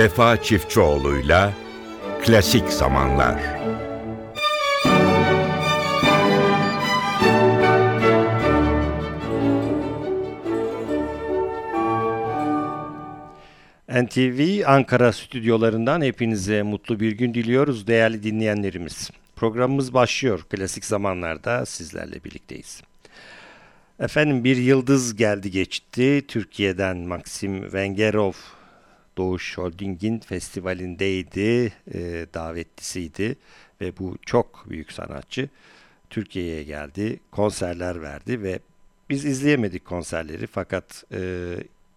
Vefa Çiftçioğlu'yla Klasik Zamanlar. NTV Ankara stüdyolarından hepinize mutlu bir gün diliyoruz değerli dinleyenlerimiz. Programımız başlıyor. Klasik zamanlarda sizlerle birlikteyiz. Efendim bir yıldız geldi geçti. Türkiye'den Maxim Vengerov Doğuş Holding'in festivalindeydi, e, davetlisiydi ve bu çok büyük sanatçı Türkiye'ye geldi, konserler verdi ve biz izleyemedik konserleri fakat e,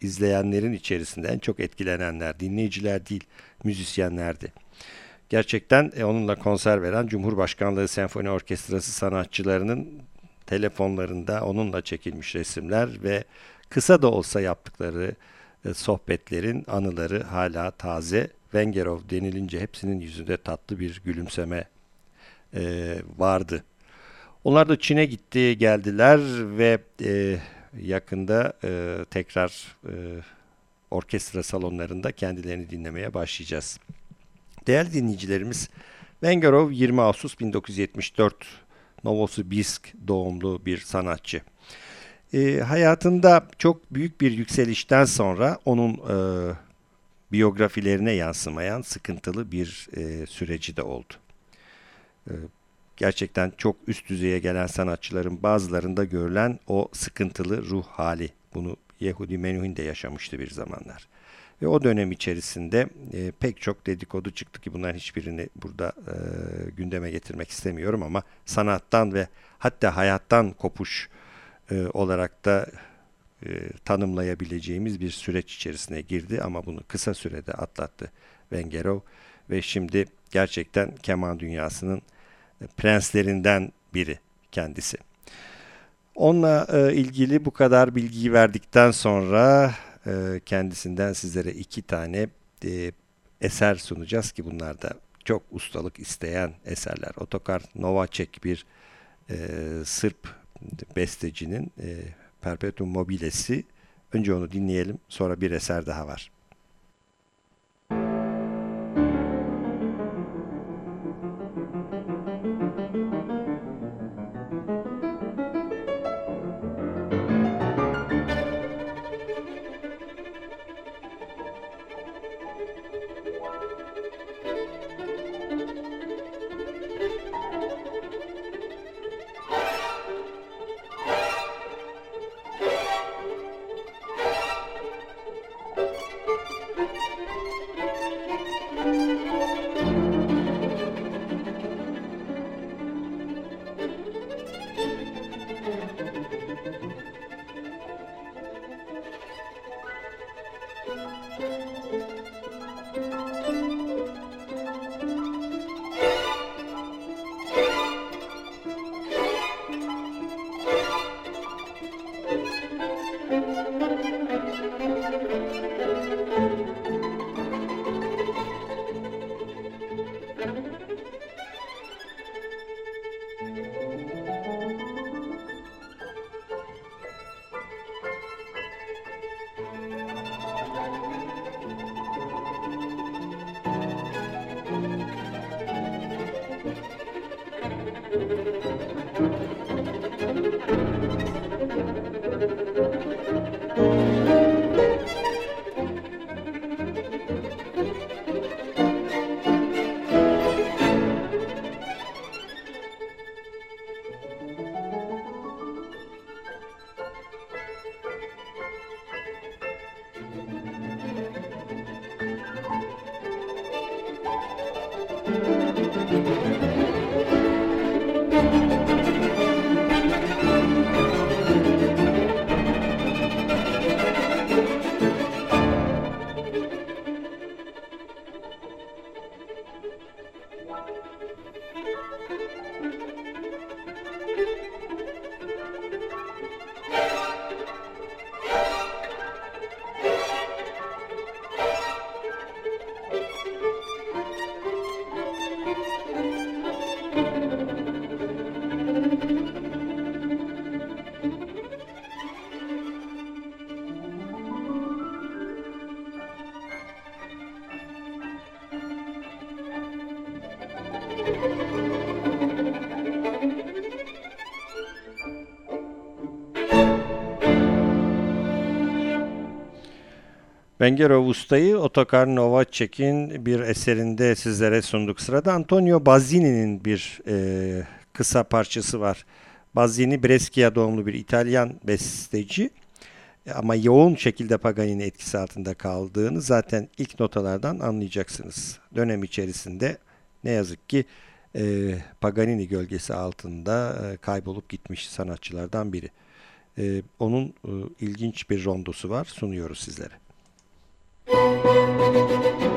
izleyenlerin içerisinde çok etkilenenler dinleyiciler değil müzisyenlerdi. Gerçekten e, onunla konser veren Cumhurbaşkanlığı Senfoni Orkestrası sanatçılarının telefonlarında onunla çekilmiş resimler ve kısa da olsa yaptıkları sohbetlerin anıları hala taze. Vengerov denilince hepsinin yüzünde tatlı bir gülümseme e, vardı. Onlar da Çin'e gitti, geldiler ve e, yakında e, tekrar e, orkestra salonlarında kendilerini dinlemeye başlayacağız. Değerli dinleyicilerimiz, Vengerov 20 Ağustos 1974 Novosibirsk doğumlu bir sanatçı. E, hayatında çok büyük bir yükselişten sonra onun e, biyografilerine yansımayan sıkıntılı bir e, süreci de oldu. E, gerçekten çok üst düzeye gelen sanatçıların bazılarında görülen o sıkıntılı ruh hali. Bunu Yehudi Menuhin de yaşamıştı bir zamanlar. Ve o dönem içerisinde e, pek çok dedikodu çıktı ki bunların hiçbirini burada e, gündeme getirmek istemiyorum ama sanattan ve hatta hayattan kopuş e, olarak da e, tanımlayabileceğimiz bir süreç içerisine girdi ama bunu kısa sürede atlattı Vengerov ve şimdi gerçekten keman dünyasının prenslerinden biri kendisi. Onunla e, ilgili bu kadar bilgiyi verdikten sonra e, kendisinden sizlere iki tane e, eser sunacağız ki bunlar da çok ustalık isteyen eserler. Otokar Novacek bir e, Sırp bestecinin e, Perpetuum Mobilesi. Önce onu dinleyelim sonra bir eser daha var. Bengerov Usta'yı Otokar Novacek'in bir eserinde sizlere sunduk. Sırada Antonio Bazzini'nin bir e, kısa parçası var. Bazzini Brescia doğumlu bir İtalyan besteci ama yoğun şekilde Paganini etkisi altında kaldığını zaten ilk notalardan anlayacaksınız. Dönem içerisinde ne yazık ki e, Paganini gölgesi altında e, kaybolup gitmiş sanatçılardan biri. E, onun e, ilginç bir rondosu var sunuyoruz sizlere. Müzik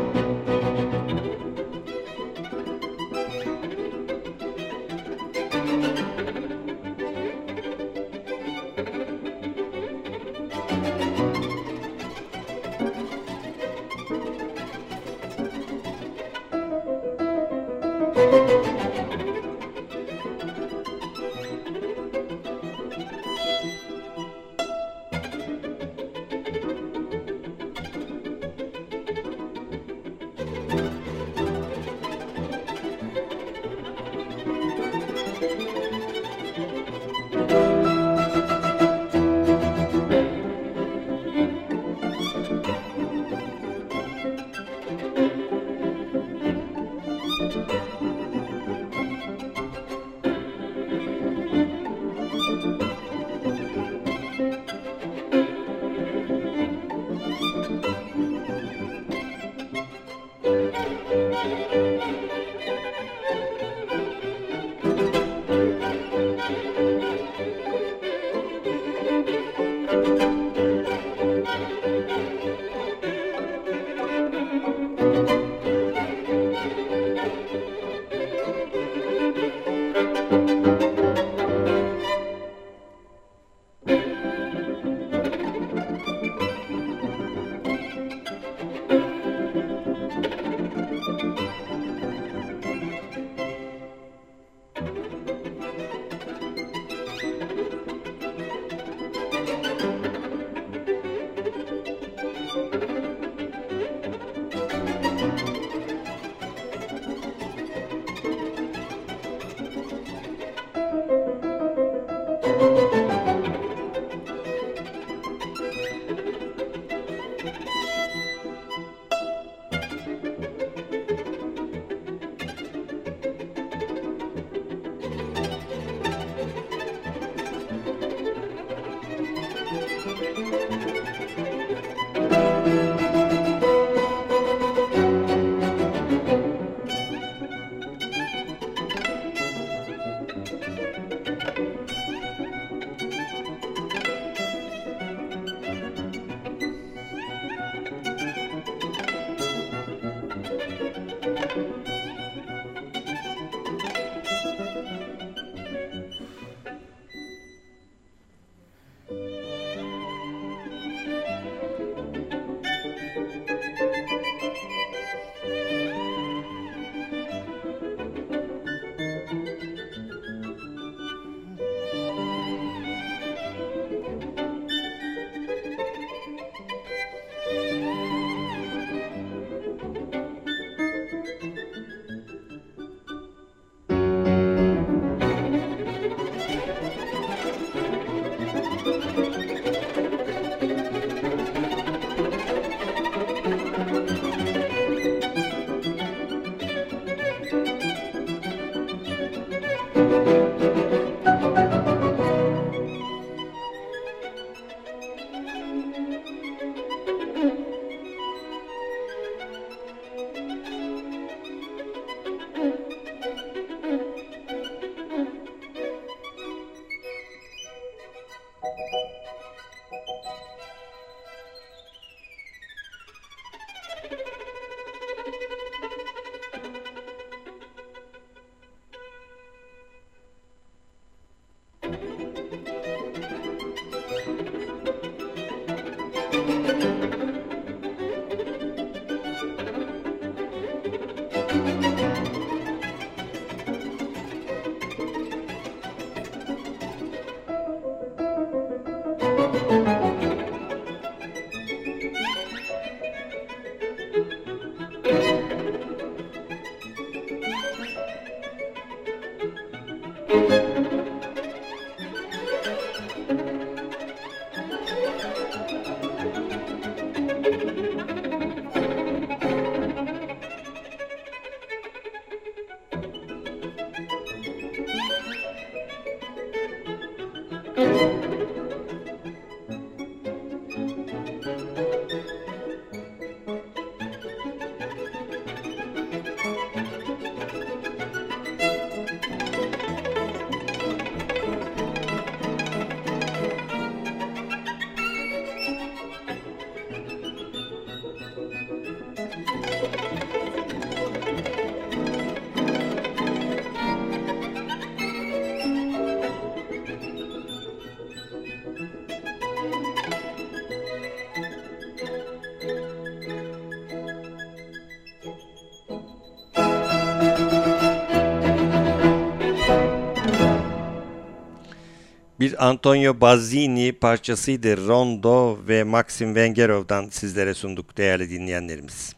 Bir Antonio Bazzini parçasıydı. Rondo ve Maxim Vengerov'dan sizlere sunduk değerli dinleyenlerimiz.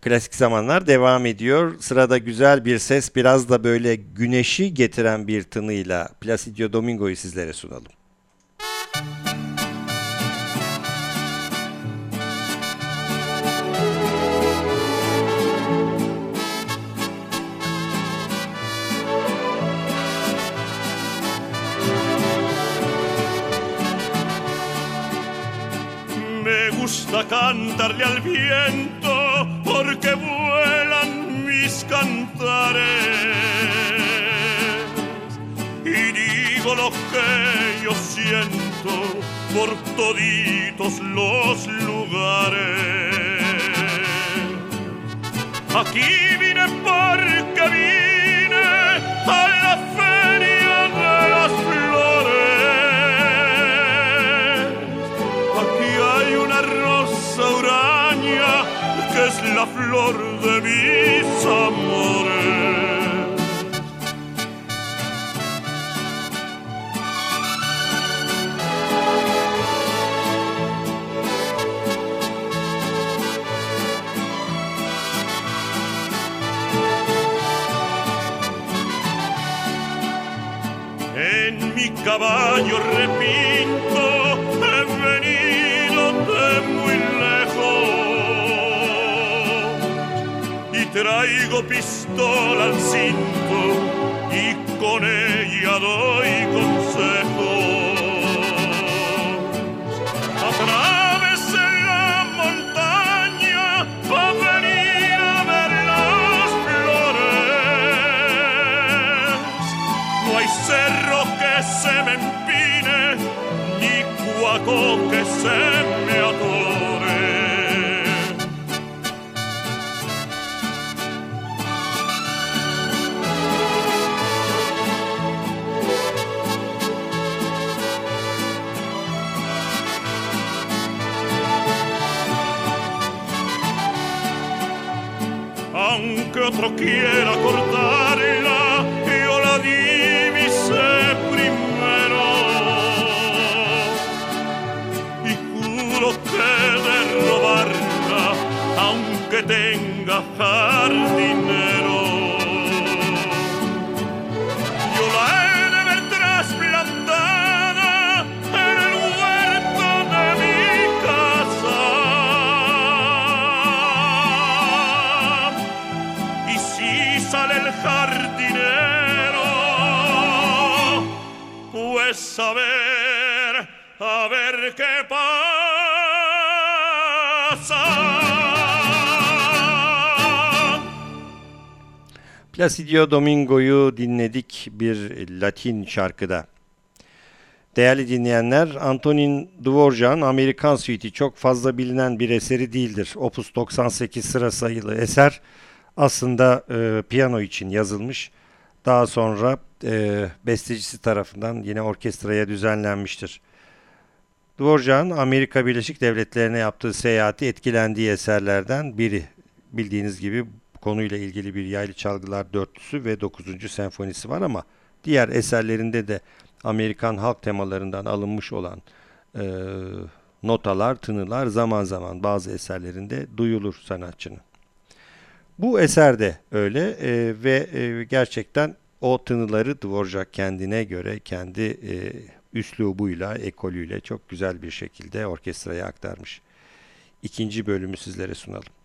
Klasik zamanlar devam ediyor. Sırada güzel bir ses, biraz da böyle güneşi getiren bir tınıyla Placidio Domingo'yu sizlere sunalım. Gusta cantarle al viento porque vuelan mis cantares. Y digo lo que yo siento por toditos los lugares. Aquí vine porque vine flor de mis amores. En mi caballo traigo pistola al cinto y con ella doy consejos. Atravesé la montaña para venir a ver las flores. No hay cerro que se me empine, ni cuaco que se quiera cortarla, yo la divisé primero. Y juro que de robarla, aunque tenga jardinero. Placidio Domingo'yu dinledik bir Latin şarkıda. Değerli dinleyenler, Antonin Dvorak'ın Amerikan Suite'i çok fazla bilinen bir eseri değildir. Opus 98 sıra sayılı eser aslında e, piyano için yazılmış. Daha sonra e, bestecisi tarafından yine orkestraya düzenlenmiştir. Dvorak'ın Amerika Birleşik Devletleri'ne yaptığı seyahati etkilendiği eserlerden biri. Bildiğiniz gibi konuyla ilgili bir yaylı çalgılar dörtlüsü ve 9. senfonisi var ama diğer eserlerinde de Amerikan halk temalarından alınmış olan e, notalar, tınılar zaman zaman bazı eserlerinde duyulur sanatçının. Bu eser de öyle e, ve e, gerçekten o tınıları Dvorak kendine göre kendi e, üslubuyla, ekolüyle çok güzel bir şekilde orkestraya aktarmış. İkinci bölümü sizlere sunalım.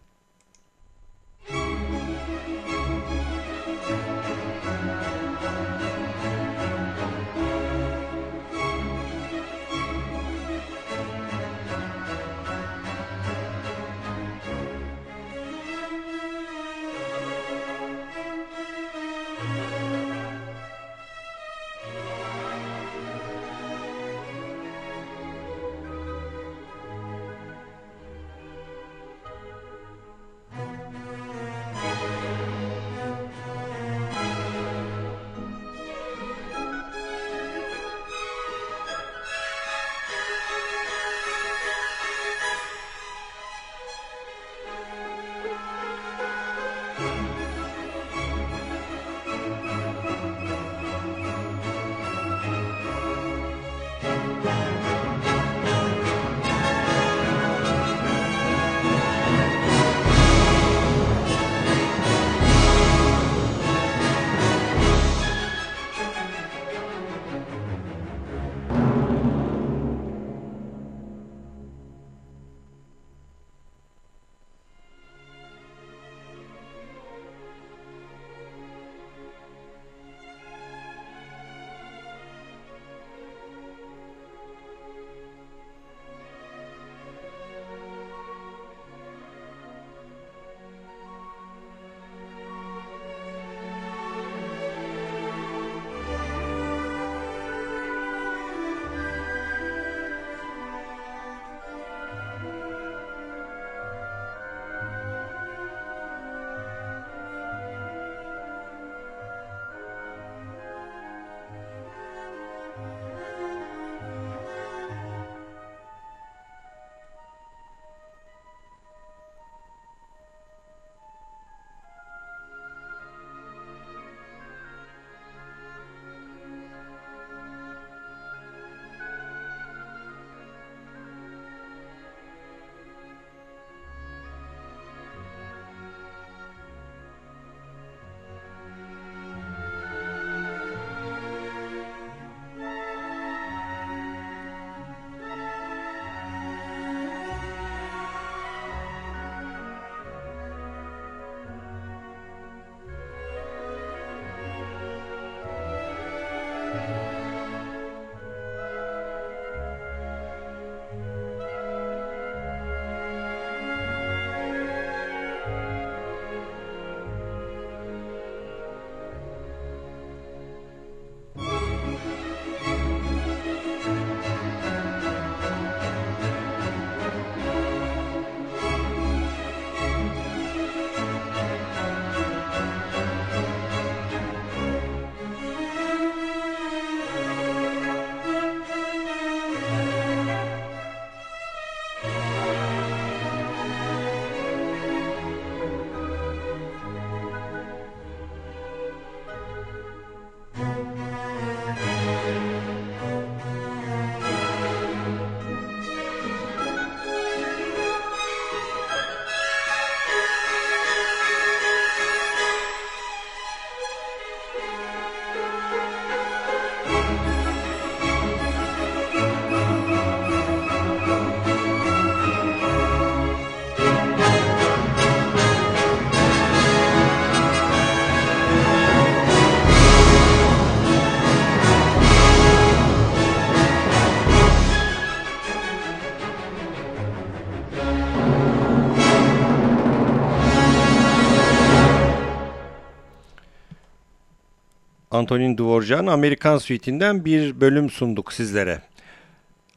Antonin Dvorak'ın Amerikan Suite'inden bir bölüm sunduk sizlere.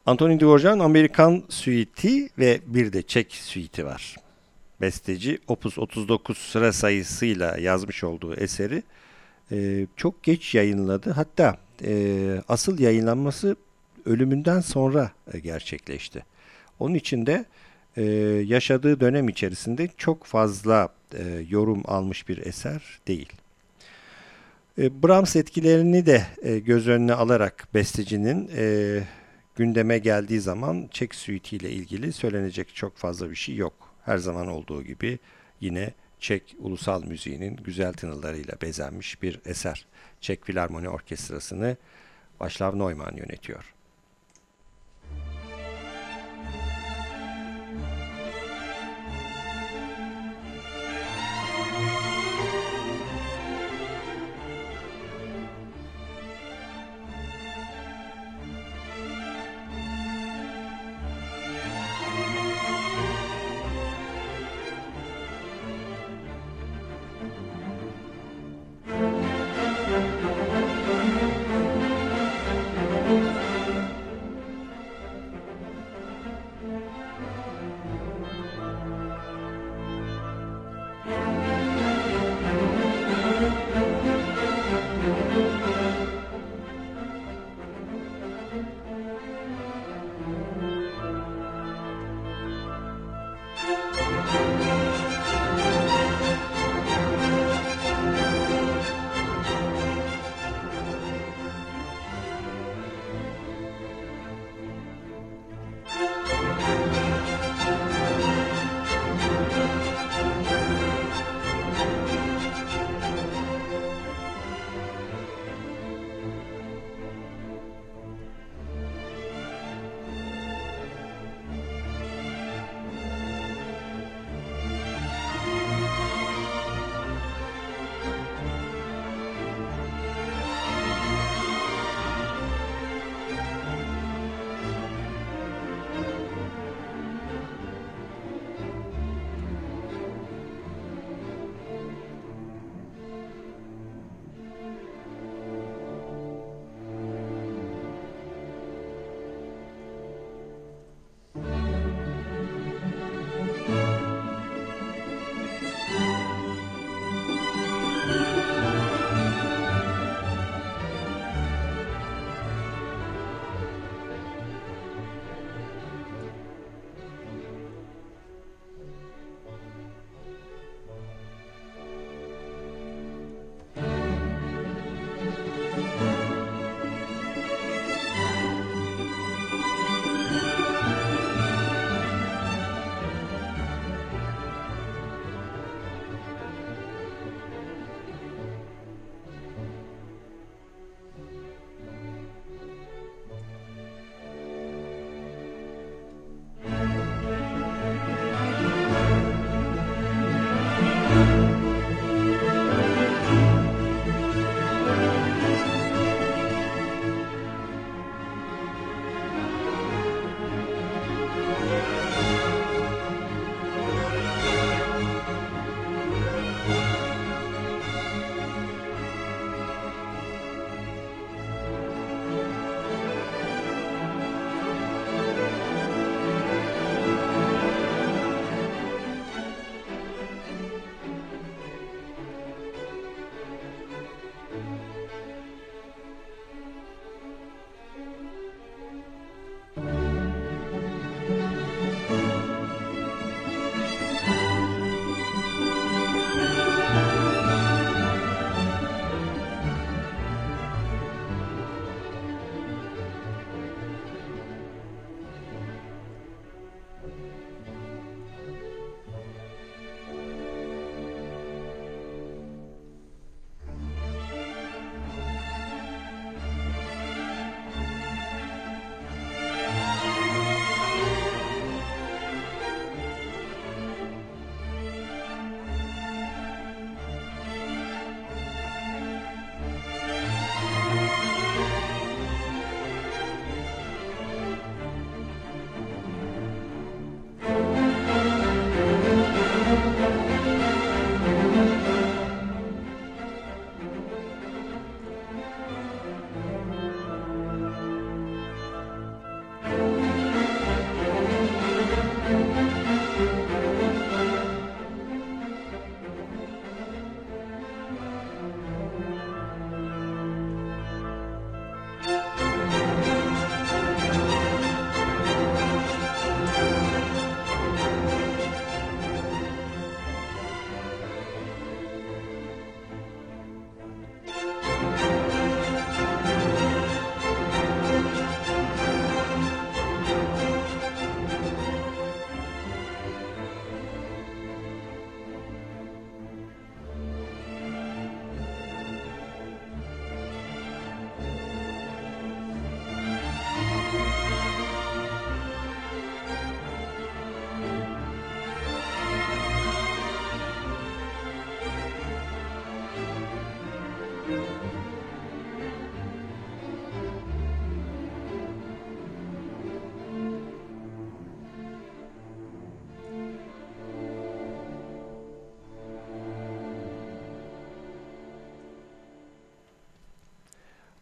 Antonin Dvorak'ın Amerikan Suite'i ve bir de Çek Suite'i var. Besteci Opus 39 sıra sayısıyla yazmış olduğu eseri e, çok geç yayınladı. Hatta e, asıl yayınlanması ölümünden sonra e, gerçekleşti. Onun için de e, yaşadığı dönem içerisinde çok fazla e, yorum almış bir eser değil. E, Brahms etkilerini de e, göz önüne alarak bestecinin e, gündeme geldiği zaman Çek Suite ile ilgili söylenecek çok fazla bir şey yok. Her zaman olduğu gibi yine Çek ulusal müziğinin güzel tınılarıyla bezenmiş bir eser. Çek Filarmoni Orkestrası'nı Başlav Neumann yönetiyor.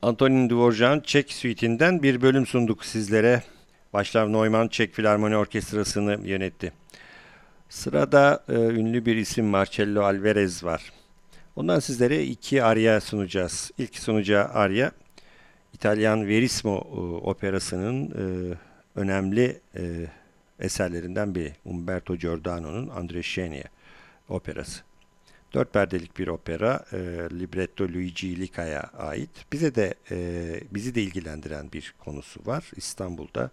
Antonin Dvorak'ın Çek Suite'inden bir bölüm sunduk sizlere. Başlav Neumann Çek Filarmoni Orkestrası'nı yönetti. Sırada e, ünlü bir isim Marcello Alvarez var. Ondan sizlere iki arya sunacağız. İlk sunacağı arya İtalyan Verismo e, operasının e, önemli e, eserlerinden biri. Umberto Giordano'nun Andrescenia operası. Dört perdelik bir opera, e, libretto Luigi Lica'ya ait. Bize de e, bizi de ilgilendiren bir konusu var. İstanbul'da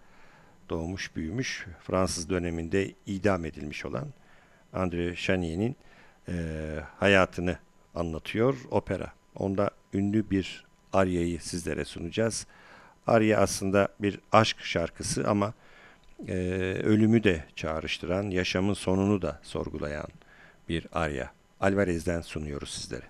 doğmuş, büyümüş, Fransız döneminde idam edilmiş olan André Chanier'in e, hayatını anlatıyor opera. Onda ünlü bir Arya'yı sizlere sunacağız. Arya aslında bir aşk şarkısı ama e, ölümü de çağrıştıran, yaşamın sonunu da sorgulayan bir Arya. Alvarez'den sunuyoruz sizlere.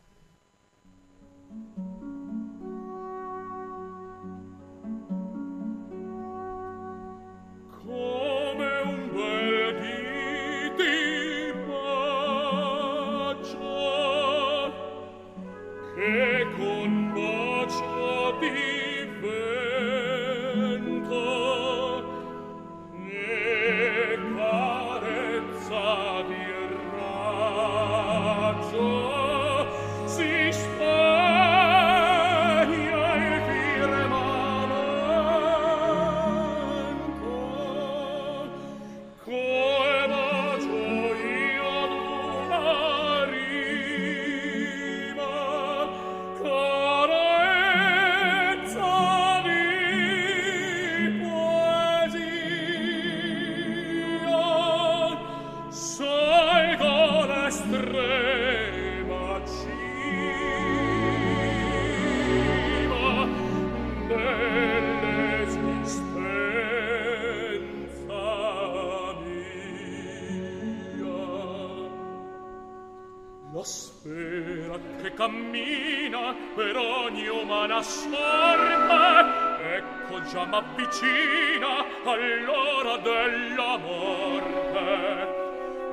della morte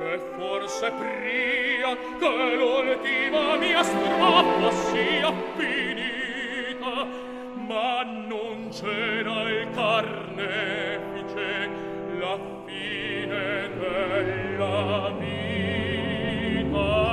e forse pria che l'ultima mia strappa sia finita ma non c'era il carnefice la fine della vita.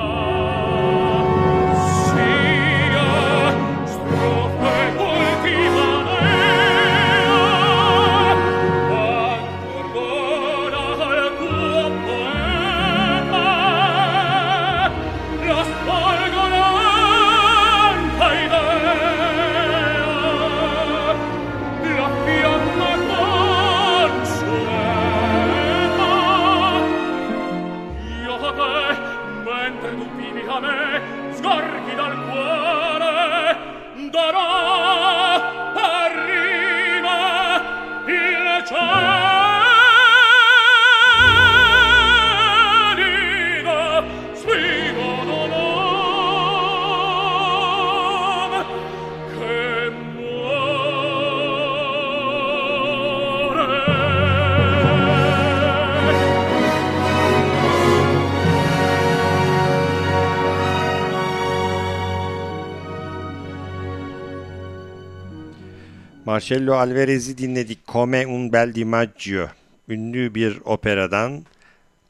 Marcello Alvarez'i dinledik. Come un bel di maggio. Ünlü bir operadan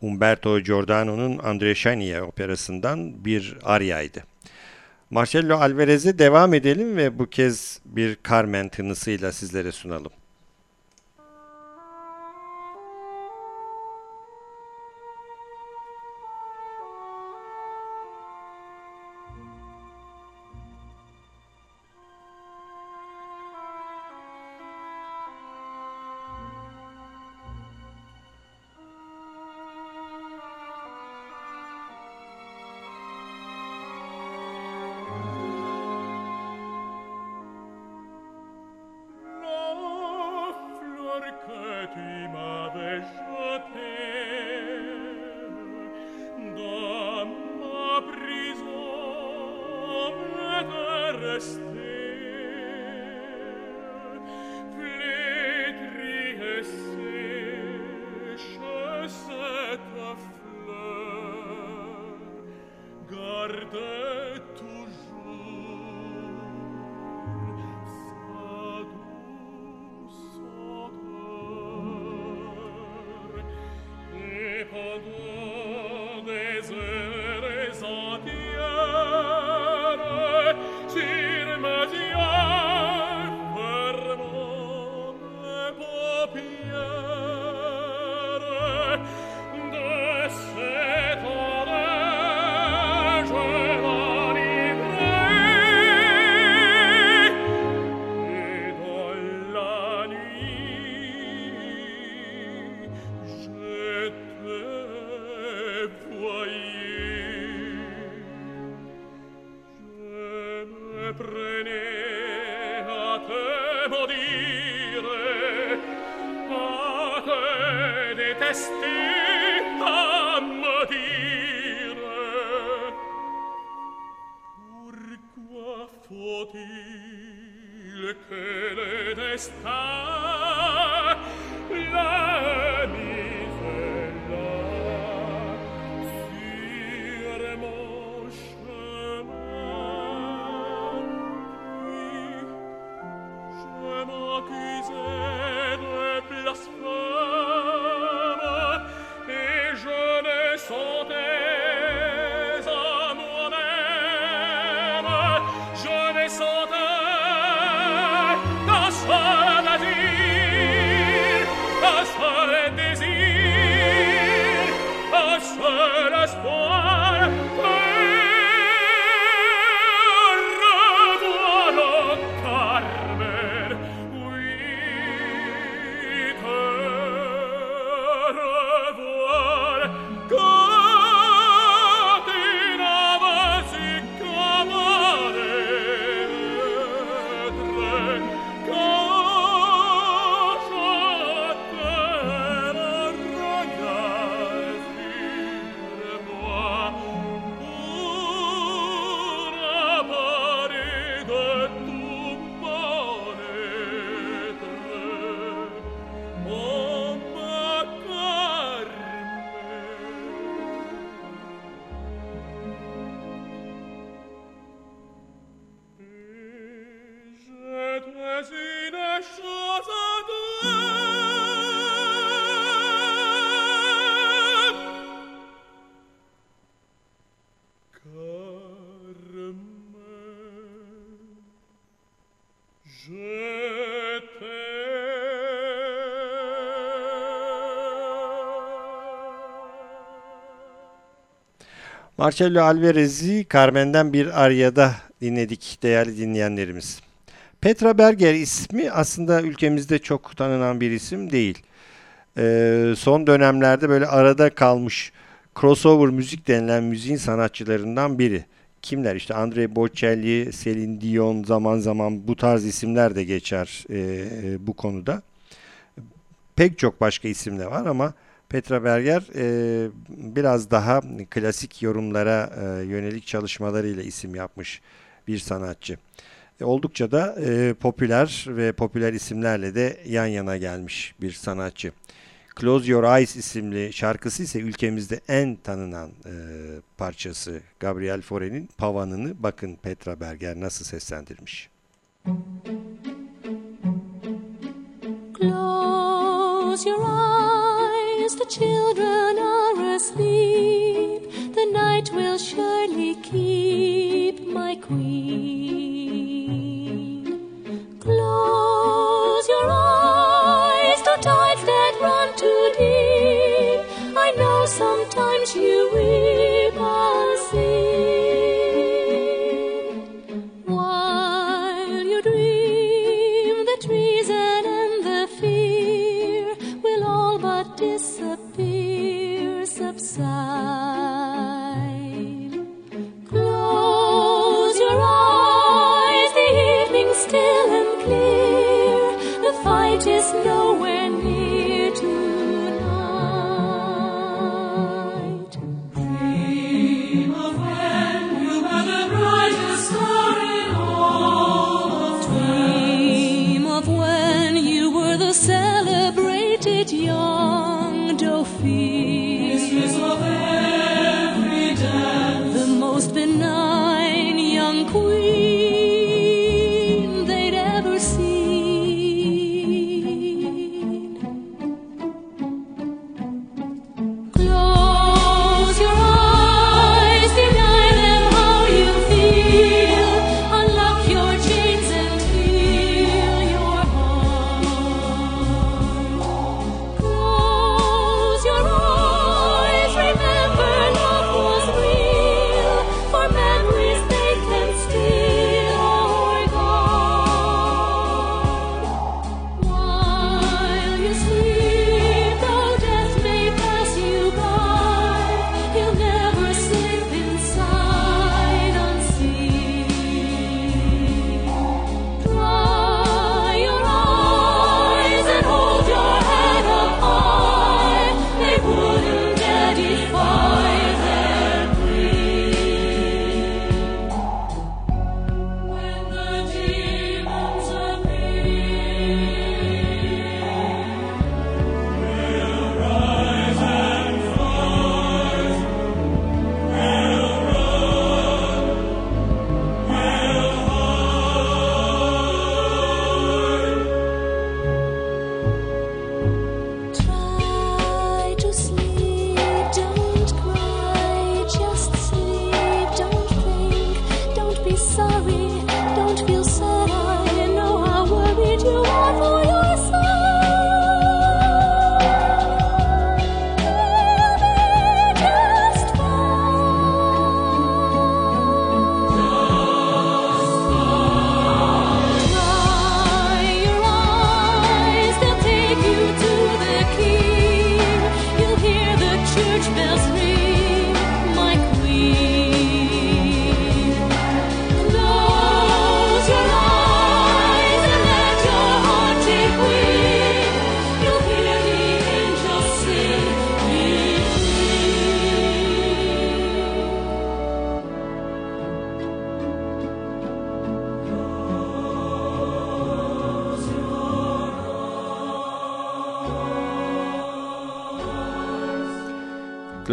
Umberto Giordano'nun Andrea operasından bir aryaydı. Marcello Alvarez'e devam edelim ve bu kez bir Carmen tınısıyla sizlere sunalım. per Nemo Marcello Alvarez'i Carmen'den bir aryada dinledik değerli dinleyenlerimiz. Petra Berger ismi aslında ülkemizde çok tanınan bir isim değil. Ee, son dönemlerde böyle arada kalmış crossover müzik denilen müziğin sanatçılarından biri. Kimler? İşte Andre Bocelli, Celine Dion zaman zaman bu tarz isimler de geçer e, bu konuda. Pek çok başka isim de var ama Petra Berger e, biraz daha klasik yorumlara e, yönelik çalışmalarıyla isim yapmış bir sanatçı. E, oldukça da e, popüler ve popüler isimlerle de yan yana gelmiş bir sanatçı. Close Your Eyes isimli şarkısı ise ülkemizde en tanınan e, parçası. Gabriel Fauré'nin Pavanını bakın Petra Berger nasıl seslendirmiş. Close your eyes,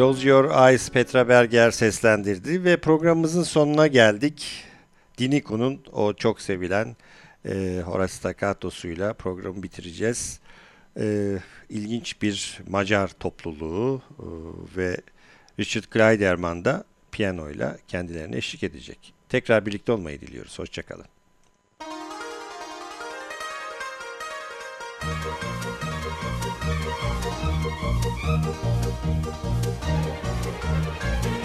Close Your Eyes Petra Berger seslendirdi ve programımızın sonuna geldik. Diniko'nun o çok sevilen e, Horace Staccato'suyla programı bitireceğiz. E, ilginç bir Macar topluluğu e, ve Richard Kleiderman da piyanoyla kendilerine eşlik edecek. Tekrar birlikte olmayı diliyoruz. Hoşçakalın. Thank you.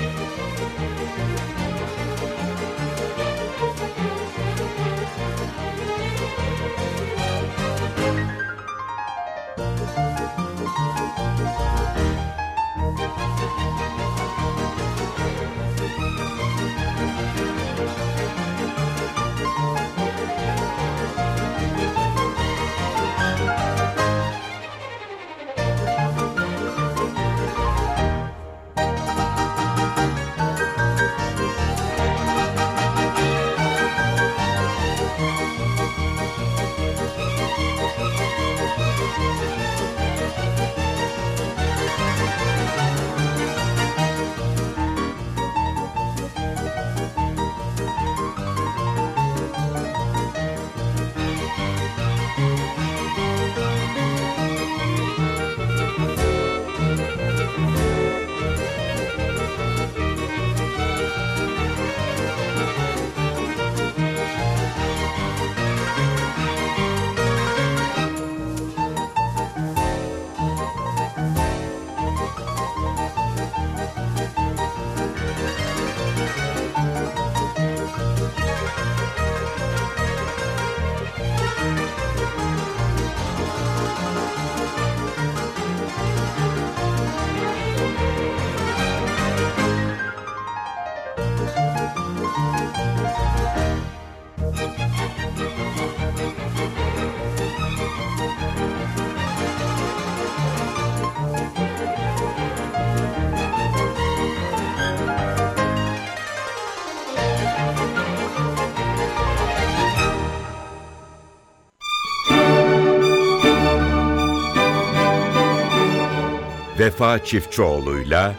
Vefa Çiftçioğlu'yla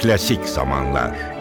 Klasik Zamanlar